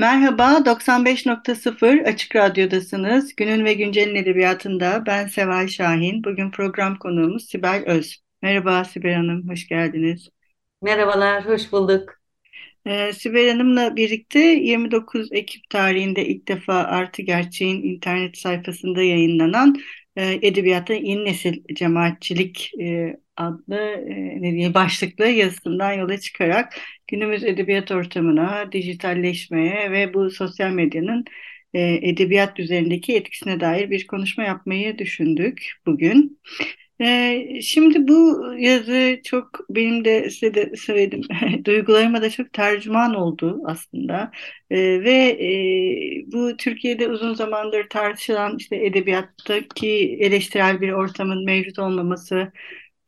Merhaba, 95.0 Açık Radyo'dasınız. Günün ve Güncel'in edebiyatında ben Seval Şahin. Bugün program konuğumuz Sibel Öz. Merhaba Sibel Hanım, hoş geldiniz. Merhabalar, hoş bulduk. Ee, Sibel Hanım'la birlikte 29 Ekim tarihinde ilk defa Artı Gerçeğin internet sayfasında yayınlanan e, Edebiyatta Yeni Nesil Cemaatçilik e, adlı e, ne diye başlıklı yazısından yola çıkarak günümüz edebiyat ortamına, dijitalleşmeye ve bu sosyal medyanın e, edebiyat üzerindeki etkisine dair bir konuşma yapmayı düşündük bugün. Ee, şimdi bu yazı çok benim de size de söyledim duygularıma da çok tercüman oldu aslında Ee, ve e, bu Türkiye'de uzun zamandır tartışılan işte edebiyattaki eleştirel bir ortamın mevcut olmaması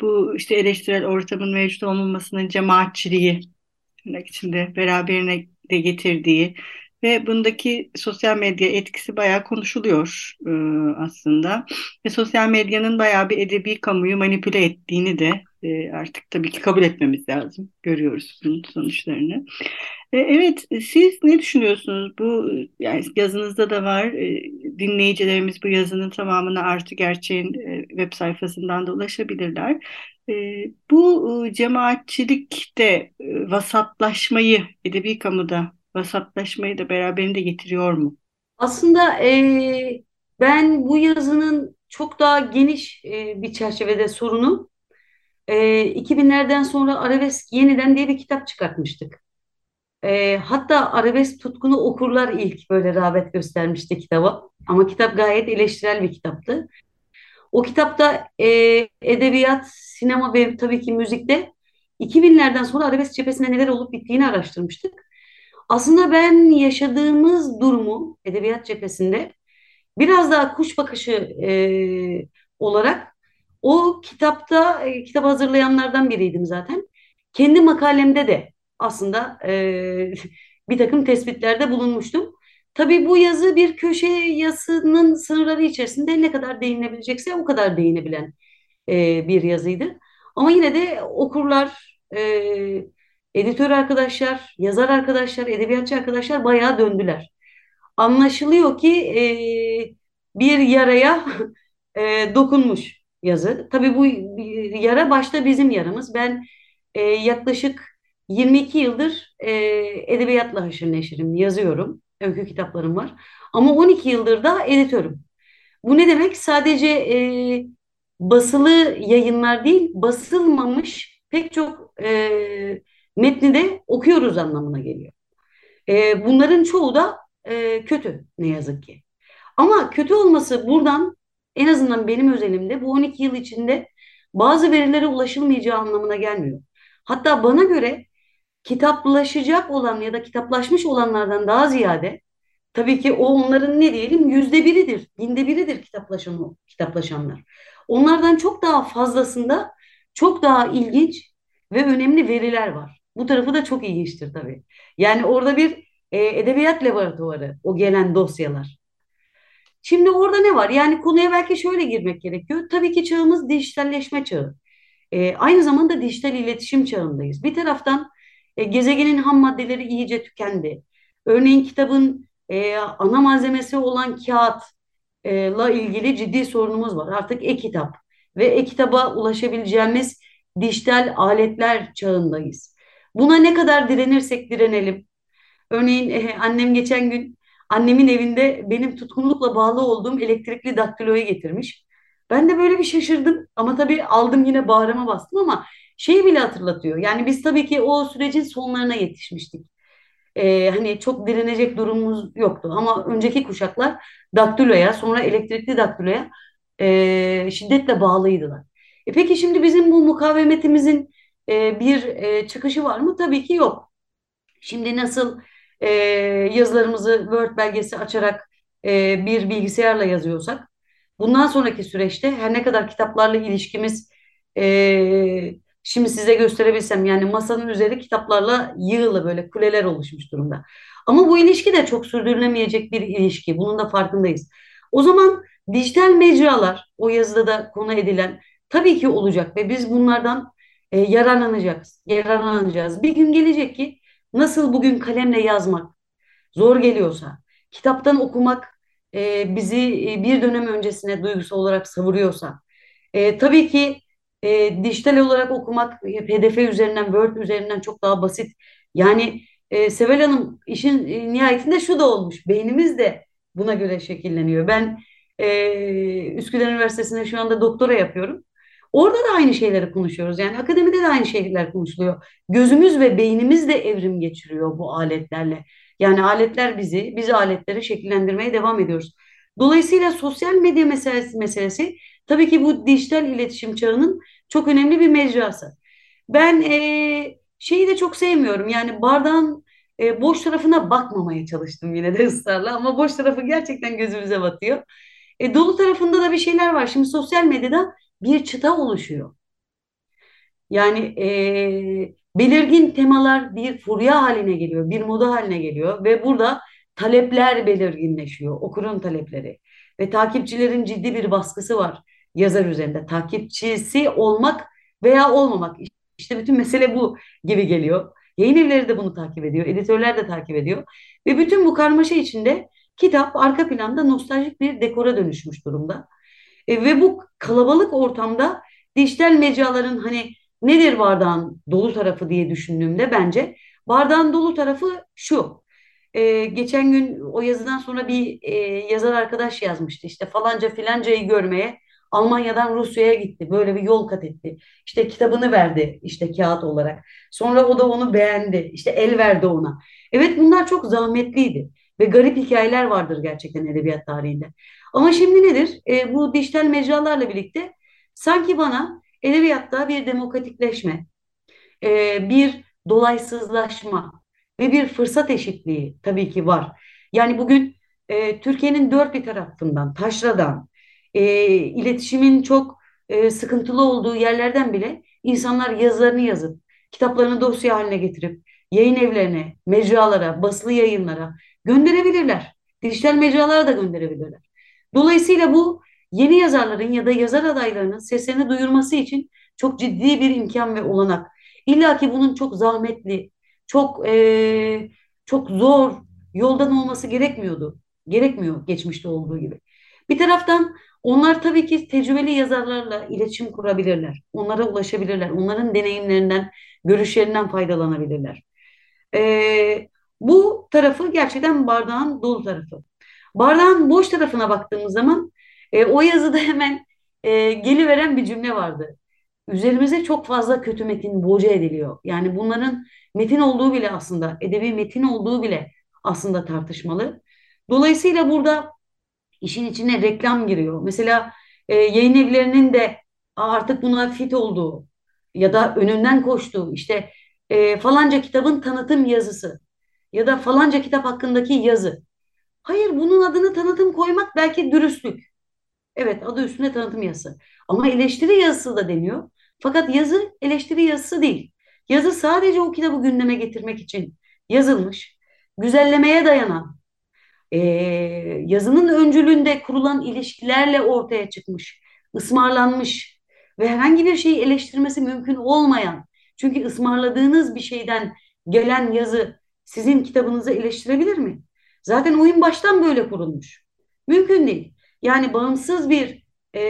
bu işte eleştirel ortamın mevcut olmamasının cemaatçiliği içinde beraberine de getirdiği ve bundaki sosyal medya etkisi bayağı konuşuluyor e, aslında. Ve sosyal medyanın bayağı bir edebi kamuyu manipüle ettiğini de e, artık tabii ki kabul etmemiz lazım. Görüyoruz bunun sonuçlarını. E, evet, siz ne düşünüyorsunuz? Bu yani yazınızda da var. E, dinleyicilerimiz bu yazının tamamına Artı Gerçeğin e, web sayfasından da ulaşabilirler. E, bu e, cemaatçilikte e, vasatlaşmayı edebi kamuda vasatlaşmayı da beraberinde getiriyor mu? Aslında e, ben bu yazının çok daha geniş e, bir çerçevede sorunu e, 2000'lerden sonra Arabesk Yeniden diye bir kitap çıkartmıştık. E, hatta arabesk tutkunu okurlar ilk böyle rağbet göstermişti kitaba. Ama kitap gayet eleştirel bir kitaptı. O kitapta e, edebiyat, sinema ve tabii ki müzikte 2000'lerden sonra arabesk cephesinde neler olup bittiğini araştırmıştık. Aslında ben yaşadığımız durumu edebiyat cephesinde biraz daha kuş bakışı e, olarak o kitapta e, kitap hazırlayanlardan biriydim zaten. Kendi makalemde de aslında e, bir takım tespitlerde bulunmuştum. Tabii bu yazı bir köşe yazısının sınırları içerisinde ne kadar değinebilecekse o kadar değinebilen e, bir yazıydı. Ama yine de okurlar, e, editör arkadaşlar, yazar arkadaşlar, edebiyatçı arkadaşlar bayağı döndüler. Anlaşılıyor ki e, bir yaraya e, dokunmuş yazı. Tabii bu yara başta bizim yaramız. Ben e, yaklaşık 22 yıldır e, edebiyatla haşır neşirim, yazıyorum. Öykü kitaplarım var. Ama 12 yıldır da editörüm. Bu ne demek? Sadece e, basılı yayınlar değil, basılmamış pek çok e, metni de okuyoruz anlamına geliyor. E, bunların çoğu da e, kötü ne yazık ki. Ama kötü olması buradan en azından benim özelimde bu 12 yıl içinde bazı verilere ulaşılmayacağı anlamına gelmiyor. Hatta bana göre kitaplaşacak olan ya da kitaplaşmış olanlardan daha ziyade tabii ki o onların ne diyelim yüzde biridir, binde biridir kitaplaşan kitaplaşanlar. Onlardan çok daha fazlasında çok daha ilginç ve önemli veriler var. Bu tarafı da çok ilginçtir tabii. Yani orada bir e, edebiyat laboratuvarı o gelen dosyalar. Şimdi orada ne var? Yani konuya belki şöyle girmek gerekiyor. Tabii ki çağımız dijitalleşme çağı. E, aynı zamanda dijital iletişim çağındayız. Bir taraftan e, gezegenin ham maddeleri iyice tükendi. Örneğin kitabın e, ana malzemesi olan kağıtla ilgili ciddi sorunumuz var. Artık e-kitap ve e-kitaba ulaşabileceğimiz dijital aletler çağındayız. Buna ne kadar direnirsek direnelim. Örneğin e, annem geçen gün annemin evinde benim tutkunlukla bağlı olduğum elektrikli daktiloyu getirmiş. Ben de böyle bir şaşırdım ama tabii aldım yine bağrıma bastım ama şeyi bile hatırlatıyor. Yani biz tabii ki o sürecin sonlarına yetişmiştik. Ee, hani çok direnecek durumumuz yoktu ama önceki kuşaklar daktiloya sonra elektrikli daktiloya e, şiddetle bağlıydılar. E peki şimdi bizim bu mukavemetimizin e, bir e, çıkışı var mı? Tabii ki yok. Şimdi nasıl e, yazılarımızı Word belgesi açarak bir bilgisayarla yazıyorsak, bundan sonraki süreçte her ne kadar kitaplarla ilişkimiz şimdi size gösterebilsem yani masanın üzeri kitaplarla yığılı böyle kuleler oluşmuş durumda. Ama bu ilişki de çok sürdürülemeyecek bir ilişki. Bunun da farkındayız. O zaman dijital mecralar o yazıda da konu edilen tabii ki olacak ve biz bunlardan e, yararlanacağız. Yararlanacağız. Bir gün gelecek ki nasıl bugün kalemle yazmak zor geliyorsa, kitaptan okumak e, bizi e, bir dönem öncesine duygusal olarak savuruyorsa, e, tabii ki e, dijital olarak okumak PDF üzerinden, Word üzerinden çok daha basit. Yani e, Sevel Hanım işin e, nihayetinde şu da olmuş. Beynimiz de buna göre şekilleniyor. Ben e, Üsküdar Üniversitesi'nde şu anda doktora yapıyorum. Orada da aynı şeyleri konuşuyoruz. Yani akademide de aynı şeyler konuşuluyor. Gözümüz ve beynimiz de evrim geçiriyor bu aletlerle. Yani aletler bizi, biz aletleri şekillendirmeye devam ediyoruz. Dolayısıyla sosyal medya meselesi, meselesi tabii ki bu dijital iletişim çağının çok önemli bir mecrası. Ben e, şeyi de çok sevmiyorum. Yani bardağın e, boş tarafına bakmamaya çalıştım yine de ısrarla ama boş tarafı gerçekten gözümüze batıyor. E, dolu tarafında da bir şeyler var. Şimdi sosyal medyada bir çıta oluşuyor. Yani e, belirgin temalar bir furya haline geliyor, bir moda haline geliyor ve burada talepler belirginleşiyor, okurun talepleri ve takipçilerin ciddi bir baskısı var yazar üzerinde. Takipçisi olmak veya olmamak. İşte bütün mesele bu gibi geliyor. Yayın evleri de bunu takip ediyor, editörler de takip ediyor. Ve bütün bu karmaşa içinde kitap arka planda nostaljik bir dekora dönüşmüş durumda. E, ve bu kalabalık ortamda dijital mecraların hani nedir bardağın dolu tarafı diye düşündüğümde bence bardağın dolu tarafı şu. E, geçen gün o yazıdan sonra bir e, yazar arkadaş yazmıştı. İşte falanca filancayı görmeye Almanya'dan Rusya'ya gitti. Böyle bir yol kat etti. İşte kitabını verdi işte kağıt olarak. Sonra o da onu beğendi. İşte el verdi ona. Evet bunlar çok zahmetliydi. Ve garip hikayeler vardır gerçekten edebiyat tarihinde. Ama şimdi nedir? E, bu dijital mecralarla birlikte sanki bana edebiyatta bir demokratikleşme, e, bir dolaysızlaşma ve bir fırsat eşitliği tabii ki var. Yani bugün e, Türkiye'nin dört bir tarafından, taşradan, e, iletişimin çok e, sıkıntılı olduğu yerlerden bile insanlar yazılarını yazıp, kitaplarını dosya haline getirip, yayın evlerine, mecralara, basılı yayınlara gönderebilirler. Dijital mecralara da gönderebilirler. Dolayısıyla bu yeni yazarların ya da yazar adaylarının seslerini duyurması için çok ciddi bir imkan ve olanak. İlla ki bunun çok zahmetli, çok e, çok zor yoldan olması gerekmiyordu. Gerekmiyor geçmişte olduğu gibi. Bir taraftan onlar tabii ki tecrübeli yazarlarla iletişim kurabilirler. Onlara ulaşabilirler. Onların deneyimlerinden, görüşlerinden faydalanabilirler. E, bu tarafı gerçekten bardağın dolu tarafı. Bardağın boş tarafına baktığımız zaman e, o yazıda hemen e, geliveren bir cümle vardı. Üzerimize çok fazla kötü metin boca ediliyor. Yani bunların metin olduğu bile aslında, edebi metin olduğu bile aslında tartışmalı. Dolayısıyla burada işin içine reklam giriyor. Mesela e, yayın evlerinin de artık buna fit olduğu ya da önünden koştuğu işte e, falanca kitabın tanıtım yazısı ya da falanca kitap hakkındaki yazı. Hayır bunun adını tanıtım koymak belki dürüstlük. Evet adı üstünde tanıtım yazısı. Ama eleştiri yazısı da deniyor. Fakat yazı eleştiri yazısı değil. Yazı sadece o kitabı gündeme getirmek için yazılmış, güzellemeye dayanan, e, yazının öncülüğünde kurulan ilişkilerle ortaya çıkmış, ısmarlanmış ve herhangi bir şeyi eleştirmesi mümkün olmayan, çünkü ısmarladığınız bir şeyden gelen yazı sizin kitabınızı eleştirebilir mi? Zaten oyun baştan böyle kurulmuş. Mümkün değil. Yani bağımsız bir e,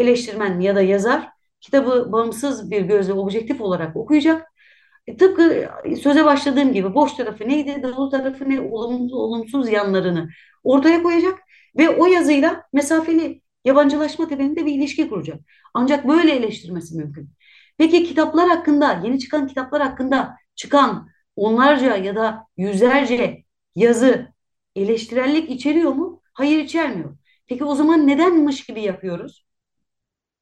eleştirmen ya da yazar kitabı bağımsız bir gözle objektif olarak okuyacak. E, tıpkı söze başladığım gibi boş tarafı neydi, dolu tarafı ne, olumsuz, olumsuz yanlarını ortaya koyacak ve o yazıyla mesafeli yabancılaşma temelinde bir ilişki kuracak. Ancak böyle eleştirmesi mümkün. Peki kitaplar hakkında, yeni çıkan kitaplar hakkında çıkan onlarca ya da yüzlerce yazı eleştirellik içeriyor mu? Hayır içermiyor. Peki o zaman neden mış gibi yapıyoruz?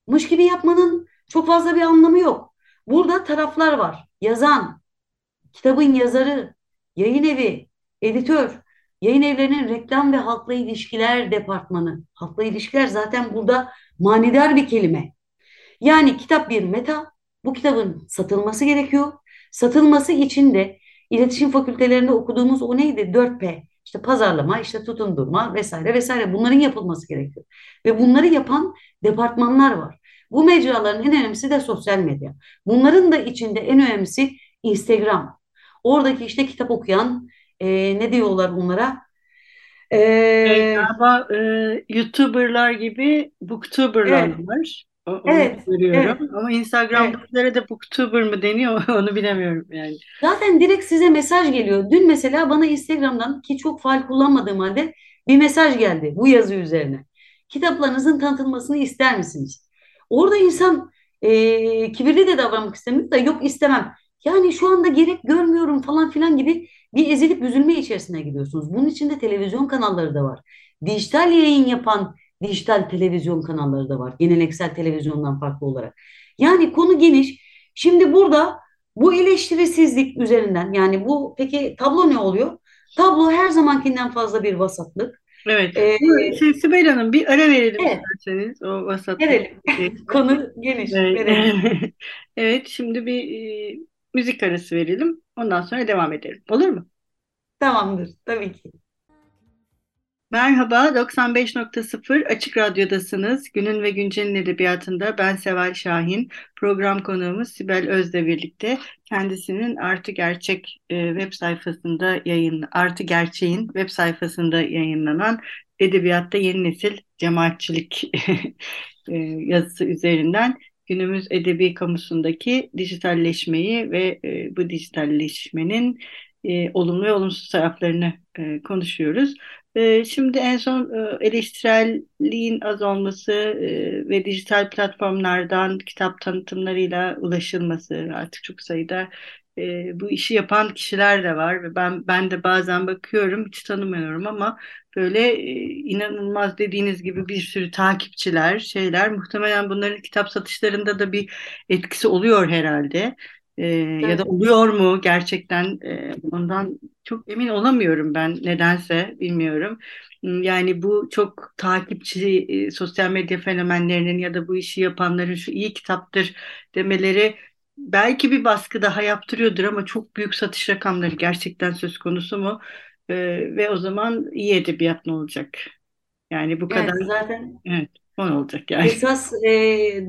Mış gibi yapmanın çok fazla bir anlamı yok. Burada taraflar var. Yazan, kitabın yazarı, yayın evi, editör, yayın evlerinin reklam ve halkla ilişkiler departmanı. Halkla ilişkiler zaten burada manidar bir kelime. Yani kitap bir meta, bu kitabın satılması gerekiyor. Satılması için de iletişim fakültelerinde okuduğumuz o neydi? 4P. İşte pazarlama, işte tutundurma vesaire vesaire bunların yapılması gerekiyor. Ve bunları yapan departmanlar var. Bu mecraların en önemlisi de sosyal medya. Bunların da içinde en önemlisi Instagram. Oradaki işte kitap okuyan e, ne diyorlar onlara? E, ee, galiba e, YouTuber'lar gibi Booktuber'lar evet. var. O, evet. Evet. Ama Instagram'dakilere evet. de Booktuber mı deniyor onu bilemiyorum yani. Zaten direkt size mesaj geliyor. Dün mesela bana Instagram'dan ki çok faal kullanmadığım halde bir mesaj geldi bu yazı üzerine. Kitaplarınızın tanıtılmasını ister misiniz? Orada insan e, kibirli de davranmak istemiyor da yok istemem. Yani şu anda gerek görmüyorum falan filan gibi bir ezilip üzülme içerisine gidiyorsunuz. Bunun içinde televizyon kanalları da var. Dijital yayın yapan dijital televizyon kanalları da var. Geleneksel televizyondan farklı olarak. Yani konu geniş. Şimdi burada bu eleştirisizlik üzerinden yani bu peki tablo ne oluyor? Tablo her zamankinden fazla bir vasatlık. Evet. Ee, şey, Sibel Hanım bir ara verelim evet. isterseniz o vasatlık. Verelim. Konu geniş. Evet. Verelim. evet şimdi bir e, müzik arası verelim. Ondan sonra devam edelim. Olur mu? Tamamdır. Tabii ki. Merhaba, 95.0 Açık Radyo'dasınız. Günün ve Güncel'in edebiyatında ben Seval Şahin. Program konuğumuz Sibel Öz'le birlikte kendisinin Artı Gerçek e, web sayfasında yayın Artı Gerçeğin web sayfasında yayınlanan Edebiyatta Yeni Nesil Cemaatçilik e, yazısı üzerinden günümüz edebi kamusundaki dijitalleşmeyi ve e, bu dijitalleşmenin olumlu ve olumsuz taraflarını konuşuyoruz. E, şimdi en son e, eleştirelliğin az olması e, ve dijital platformlardan kitap tanıtımlarıyla ulaşılması artık çok sayıda e, bu işi yapan kişiler de var ve ben ben de bazen bakıyorum hiç tanımıyorum ama böyle e, inanılmaz dediğiniz gibi bir sürü takipçiler şeyler muhtemelen bunların kitap satışlarında da bir etkisi oluyor herhalde. E, evet. Ya da oluyor mu gerçekten e, ondan çok emin olamıyorum ben nedense bilmiyorum. Yani bu çok takipçi e, sosyal medya fenomenlerinin ya da bu işi yapanların şu iyi kitaptır demeleri belki bir baskı daha yaptırıyordur ama çok büyük satış rakamları gerçekten söz konusu mu? E, ve o zaman iyi edebiyat ne olacak? Yani bu kadar evet, zaten evet, o olacak yani. Esas e,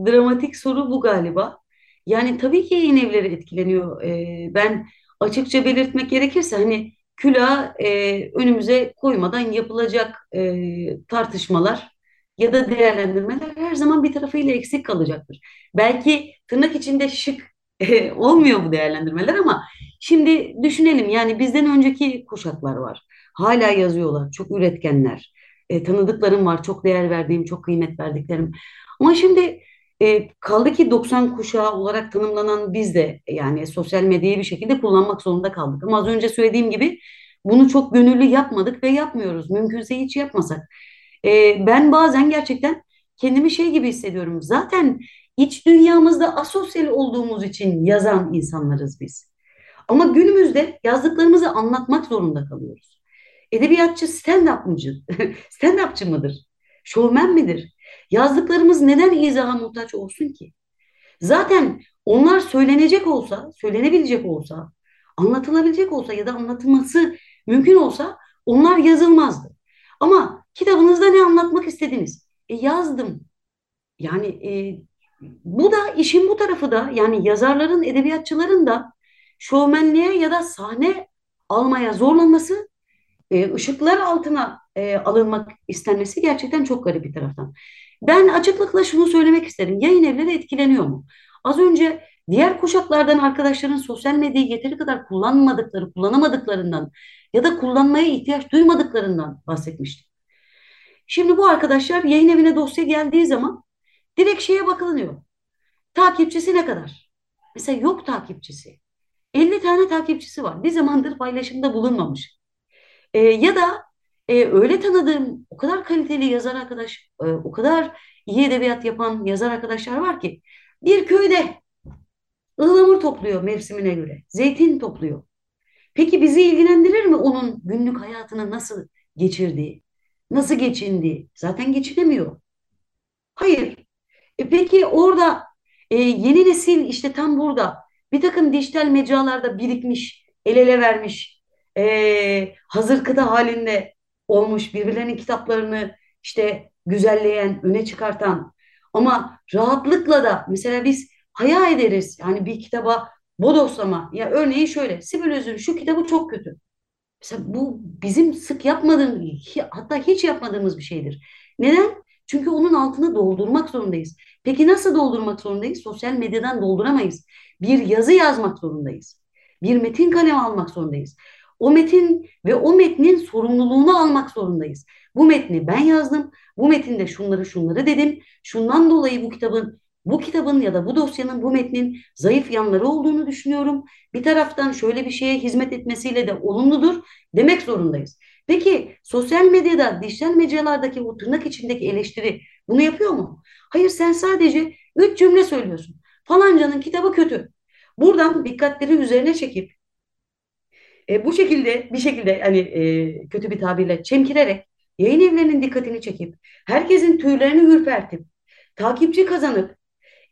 dramatik soru bu galiba. Yani tabii ki yayın evleri etkileniyor. E, ben açıkça belirtmek gerekirse hani külah e, önümüze koymadan yapılacak e, tartışmalar ya da değerlendirmeler her zaman bir tarafıyla eksik kalacaktır. Belki tırnak içinde şık e, olmuyor bu değerlendirmeler ama şimdi düşünelim yani bizden önceki kuşaklar var. Hala yazıyorlar, çok üretkenler. E, tanıdıklarım var, çok değer verdiğim, çok kıymet verdiklerim. Ama şimdi e, kaldı ki 90 kuşağı olarak tanımlanan biz de yani sosyal medyayı bir şekilde kullanmak zorunda kaldık. Ama az önce söylediğim gibi bunu çok gönüllü yapmadık ve yapmıyoruz. Mümkünse hiç yapmasak. E, ben bazen gerçekten kendimi şey gibi hissediyorum. Zaten iç dünyamızda asosyal olduğumuz için yazan insanlarız biz. Ama günümüzde yazdıklarımızı anlatmak zorunda kalıyoruz. Edebiyatçı stand-up'cı, stand-up'cı mıdır? Şovmen midir? Yazdıklarımız neden izaha muhtaç olsun ki? Zaten onlar söylenecek olsa, söylenebilecek olsa, anlatılabilecek olsa ya da anlatılması mümkün olsa onlar yazılmazdı. Ama kitabınızda ne anlatmak istediniz? E, yazdım. Yani e, bu da işin bu tarafı da yani yazarların, edebiyatçıların da şovmenliğe ya da sahne almaya zorlanması, e, ışıklar altına e, alınmak istenmesi gerçekten çok garip bir taraftan. Ben açıklıkla şunu söylemek isterim. Yayın evleri etkileniyor mu? Az önce diğer kuşaklardan arkadaşların sosyal medyayı yeteri kadar kullanmadıkları, kullanamadıklarından ya da kullanmaya ihtiyaç duymadıklarından bahsetmiştim. Şimdi bu arkadaşlar yayın evine dosya geldiği zaman direkt şeye bakılıyor. Takipçisi ne kadar? Mesela yok takipçisi. 50 tane takipçisi var. Bir zamandır paylaşımda bulunmamış. E, ya da e, öyle tanıdığım o kadar kaliteli yazar arkadaş, e, o kadar iyi edebiyat yapan yazar arkadaşlar var ki Bir köyde ıhlamur topluyor mevsimine göre. Zeytin topluyor. Peki bizi ilgilendirir mi onun günlük hayatını nasıl geçirdiği, nasıl geçindiği? Zaten geçinemiyor. Hayır. E peki orada e, yeni nesil işte tam burada bir takım dijital mecralarda birikmiş, el ele vermiş, e, hazır kıta halinde olmuş, birbirlerinin kitaplarını işte güzelleyen, öne çıkartan ama rahatlıkla da mesela biz hayal ederiz yani bir kitaba bodoslama. Ya örneğin şöyle, Sibel Öz'ün şu kitabı çok kötü. Mesela bu bizim sık yapmadığımız, hatta hiç yapmadığımız bir şeydir. Neden? Çünkü onun altını doldurmak zorundayız. Peki nasıl doldurmak zorundayız? Sosyal medyadan dolduramayız. Bir yazı yazmak zorundayız. Bir metin kalemi almak zorundayız. O metin ve o metnin sorumluluğunu almak zorundayız. Bu metni ben yazdım. Bu metinde şunları şunları dedim. Şundan dolayı bu kitabın bu kitabın ya da bu dosyanın, bu metnin zayıf yanları olduğunu düşünüyorum. Bir taraftan şöyle bir şeye hizmet etmesiyle de olumludur demek zorundayız. Peki sosyal medyada, dijital mecralardaki o tırnak içindeki eleştiri bunu yapıyor mu? Hayır sen sadece üç cümle söylüyorsun. Falancanın kitabı kötü. Buradan dikkatleri üzerine çekip e, bu şekilde bir şekilde hani e, kötü bir tabirle çemkirerek yayın evlerinin dikkatini çekip herkesin tüylerini ürpertip takipçi kazanıp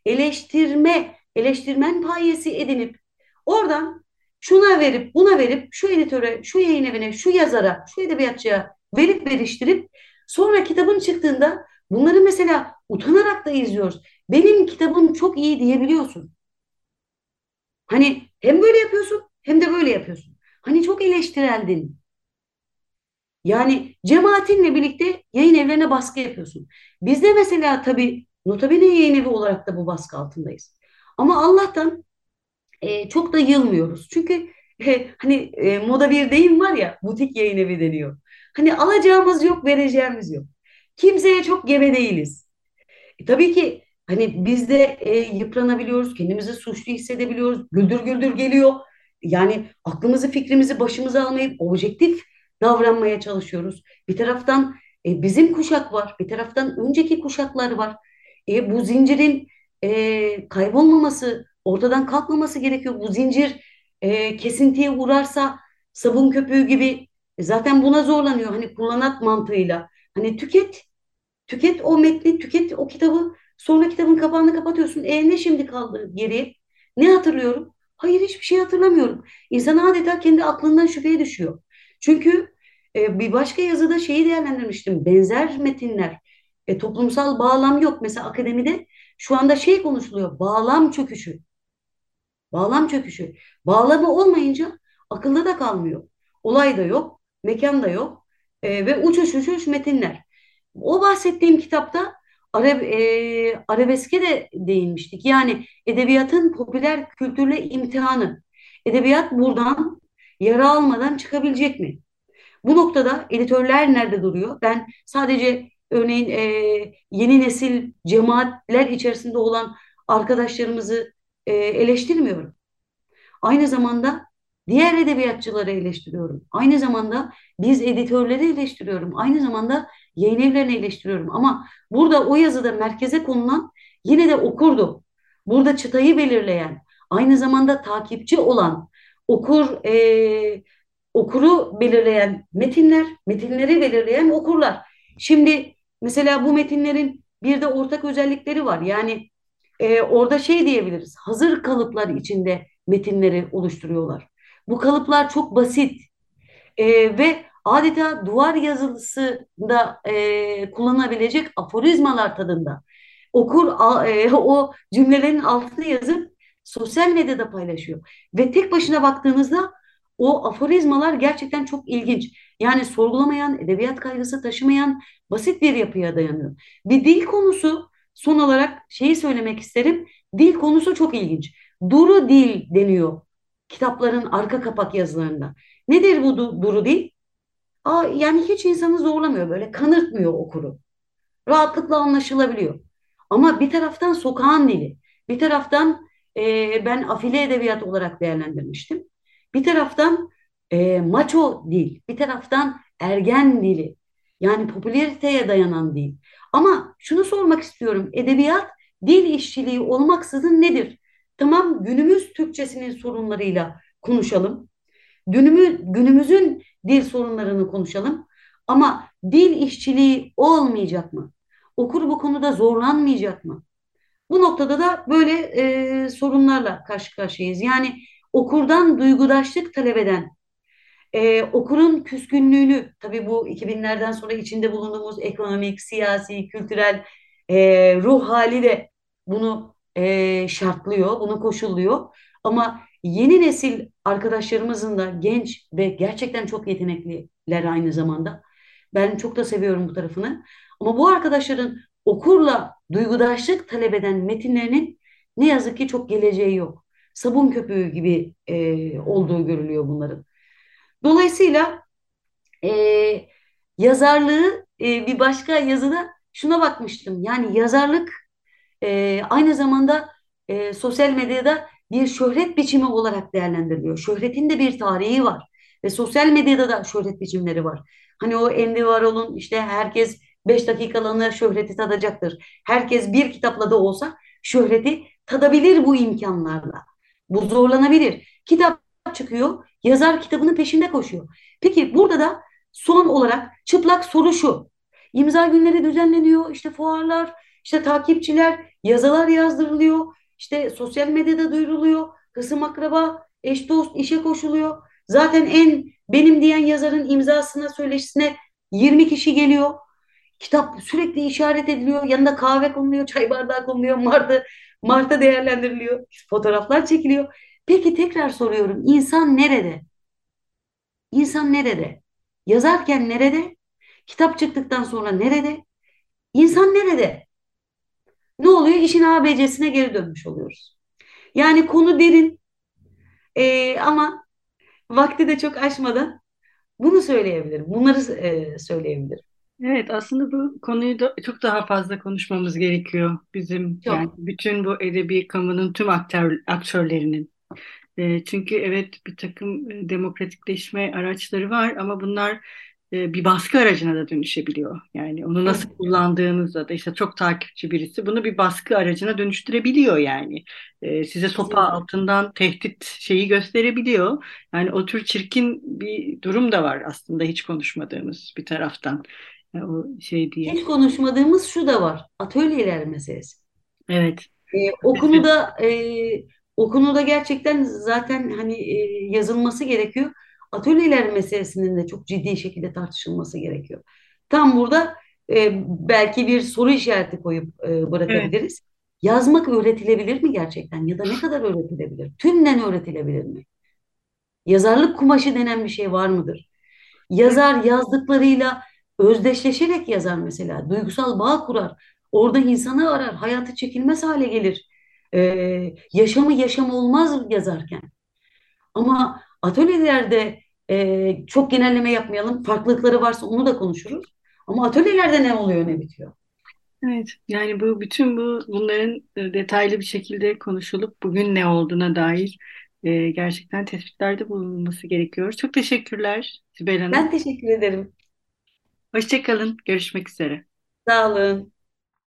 eleştirme, eleştirmen payesi edinip oradan şuna verip buna verip şu editöre, şu yayın evine, şu yazara, şu edebiyatçıya verip veriştirip sonra kitabın çıktığında bunları mesela utanarak da izliyoruz. Benim kitabım çok iyi diyebiliyorsun. Hani hem böyle yapıyorsun hem de böyle yapıyorsun. Hani çok eleştireldin. Yani cemaatinle birlikte yayın evlerine baskı yapıyorsun. Bizde mesela tabii Notabene yayın evi olarak da bu baskı altındayız. Ama Allah'tan e, çok da yılmıyoruz. Çünkü e, hani e, moda bir deyim var ya butik yayın evi deniyor. Hani alacağımız yok vereceğimiz yok. Kimseye çok gebe değiliz. E, tabii ki hani biz de e, yıpranabiliyoruz, kendimizi suçlu hissedebiliyoruz, güldür güldür geliyor. Yani aklımızı fikrimizi başımıza almayıp objektif davranmaya çalışıyoruz. Bir taraftan e, bizim kuşak var, bir taraftan önceki kuşaklar var. E, bu zincirin e, kaybolmaması, ortadan kalkmaması gerekiyor. Bu zincir e, kesintiye uğrarsa sabun köpüğü gibi e, zaten buna zorlanıyor. Hani kullanat mantığıyla. Hani tüket, tüket o metni, tüket o kitabı. Sonra kitabın kapağını kapatıyorsun. E ne şimdi kaldı geriye? Ne hatırlıyorum? Hayır hiçbir şey hatırlamıyorum. İnsan adeta kendi aklından şüpheye düşüyor. Çünkü e, bir başka yazıda şeyi değerlendirmiştim. Benzer metinler e, toplumsal bağlam yok. Mesela akademide şu anda şey konuşuluyor. Bağlam çöküşü. Bağlam çöküşü. Bağlamı olmayınca akılda da kalmıyor. Olay da yok. Mekan da yok. E, ve uçuş uçuş metinler. O bahsettiğim kitapta Ara, e, arabeske de değinmiştik. Yani edebiyatın popüler kültürle imtihanı. Edebiyat buradan yara almadan çıkabilecek mi? Bu noktada editörler nerede duruyor? Ben sadece örneğin e, yeni nesil cemaatler içerisinde olan arkadaşlarımızı e, eleştirmiyorum. Aynı zamanda diğer edebiyatçıları eleştiriyorum. Aynı zamanda biz editörleri eleştiriyorum. Aynı zamanda yayın evlerini eleştiriyorum. Ama burada o yazıda merkeze konulan yine de okurdu. Burada çıtayı belirleyen, aynı zamanda takipçi olan, okur e, okuru belirleyen metinler, metinleri belirleyen okurlar. Şimdi Mesela bu metinlerin bir de ortak özellikleri var. Yani e, orada şey diyebiliriz. Hazır kalıplar içinde metinleri oluşturuyorlar. Bu kalıplar çok basit e, ve adeta duvar yazılısında e, kullanabilecek aforizmalar tadında. Okur e, o cümlelerin altını yazıp sosyal medyada paylaşıyor. Ve tek başına baktığınızda o aforizmalar gerçekten çok ilginç. Yani sorgulamayan, edebiyat kaygısı taşımayan basit bir yapıya dayanıyor. Bir dil konusu son olarak şeyi söylemek isterim. Dil konusu çok ilginç. Duru dil deniyor kitapların arka kapak yazılarında. Nedir bu du duru dil? Aa, yani hiç insanı zorlamıyor böyle kanırtmıyor okuru. Rahatlıkla anlaşılabiliyor. Ama bir taraftan sokağın dili, bir taraftan e, ben afile edebiyat olarak değerlendirmiştim. Bir taraftan e, maço dil, bir taraftan ergen dili. Yani popülariteye dayanan değil. Ama şunu sormak istiyorum. Edebiyat dil işçiliği olmaksızın nedir? Tamam günümüz Türkçesinin sorunlarıyla konuşalım. Günümü, günümüzün dil sorunlarını konuşalım. Ama dil işçiliği olmayacak mı? Okur bu konuda zorlanmayacak mı? Bu noktada da böyle e, sorunlarla karşı karşıyayız. Yani okurdan duygudaşlık talep eden, e, okurun küskünlüğünü, tabii bu 2000'lerden sonra içinde bulunduğumuz ekonomik, siyasi, kültürel e, ruh hali de bunu e, şartlıyor, bunu koşulluyor. Ama yeni nesil arkadaşlarımızın da genç ve gerçekten çok yetenekliler aynı zamanda. Ben çok da seviyorum bu tarafını. Ama bu arkadaşların okurla duygudaşlık talep eden metinlerinin ne yazık ki çok geleceği yok. Sabun köpüğü gibi e, olduğu görülüyor bunların. Dolayısıyla e, yazarlığı e, bir başka yazıda şuna bakmıştım. Yani yazarlık e, aynı zamanda e, sosyal medyada bir şöhret biçimi olarak değerlendiriliyor. Şöhretin de bir tarihi var ve sosyal medyada da şöhret biçimleri var. Hani o Andy Warhol'un işte herkes 5 dakikalığına şöhreti tadacaktır. Herkes bir kitapla da olsa şöhreti tadabilir bu imkanlarla. Bu zorlanabilir. Kitap çıkıyor, yazar kitabının peşinde koşuyor. Peki burada da son olarak çıplak soru şu. İmza günleri düzenleniyor, işte fuarlar, işte takipçiler, yazılar yazdırılıyor, işte sosyal medyada duyuruluyor, kısım akraba, eş dost işe koşuluyor. Zaten en benim diyen yazarın imzasına, söyleşisine 20 kişi geliyor. Kitap sürekli işaret ediliyor. Yanında kahve konuluyor, çay bardağı konuluyor, martı, martı değerlendiriliyor. Fotoğraflar çekiliyor. Peki tekrar soruyorum. İnsan nerede? İnsan nerede? Yazarken nerede? Kitap çıktıktan sonra nerede? İnsan nerede? Ne oluyor? İşin ABC'sine geri dönmüş oluyoruz. Yani konu derin ee, ama vakti de çok aşmadan bunu söyleyebilirim. Bunları e, söyleyebilirim. Evet, aslında bu konuyu da çok daha fazla konuşmamız gerekiyor bizim Çok. yani bütün bu edebi kamunun tüm aktör, aktörlerinin. E, çünkü evet bir takım e, demokratikleşme araçları var ama bunlar e, bir baskı aracına da dönüşebiliyor. Yani onu nasıl Evet. kullandığınızda da işte çok takipçi birisi bunu bir baskı aracına dönüştürebiliyor yani. E, size sopa altından tehdit şeyi gösterebiliyor. Yani o tür çirkin bir durum da var aslında hiç konuşmadığımız bir taraftan. Yani o şey diye. Hiç konuşmadığımız şu da var. Atölyeler meselesi. Evet. E, o konuda e, o konuda gerçekten zaten hani e, yazılması gerekiyor. Atölyeler meselesinin de çok ciddi şekilde tartışılması gerekiyor. Tam burada e, belki bir soru işareti koyup e, Evet. bırakabiliriz. Yazmak öğretilebilir mi gerçekten ya da ne kadar öğretilebilir? Tümden öğretilebilir mi? Yazarlık kumaşı denen bir şey var mıdır? Yazar yazdıklarıyla özdeşleşerek yazar mesela. Duygusal bağ kurar. Orada insanı arar. Hayatı çekilmez hale gelir. Ee, yaşamı yaşam olmaz yazarken. Ama atölyelerde e, çok genelleme yapmayalım. Farklılıkları varsa onu da konuşuruz. Ama atölyelerde ne oluyor ne bitiyor? Evet, yani bu bütün bu bunların e, detaylı bir şekilde konuşulup bugün ne olduğuna dair e, gerçekten tespitlerde bulunması gerekiyor. Çok teşekkürler Sibel Hanım. Ben teşekkür ederim. Hoşça kalın. Görüşmek üzere. Sağ olun.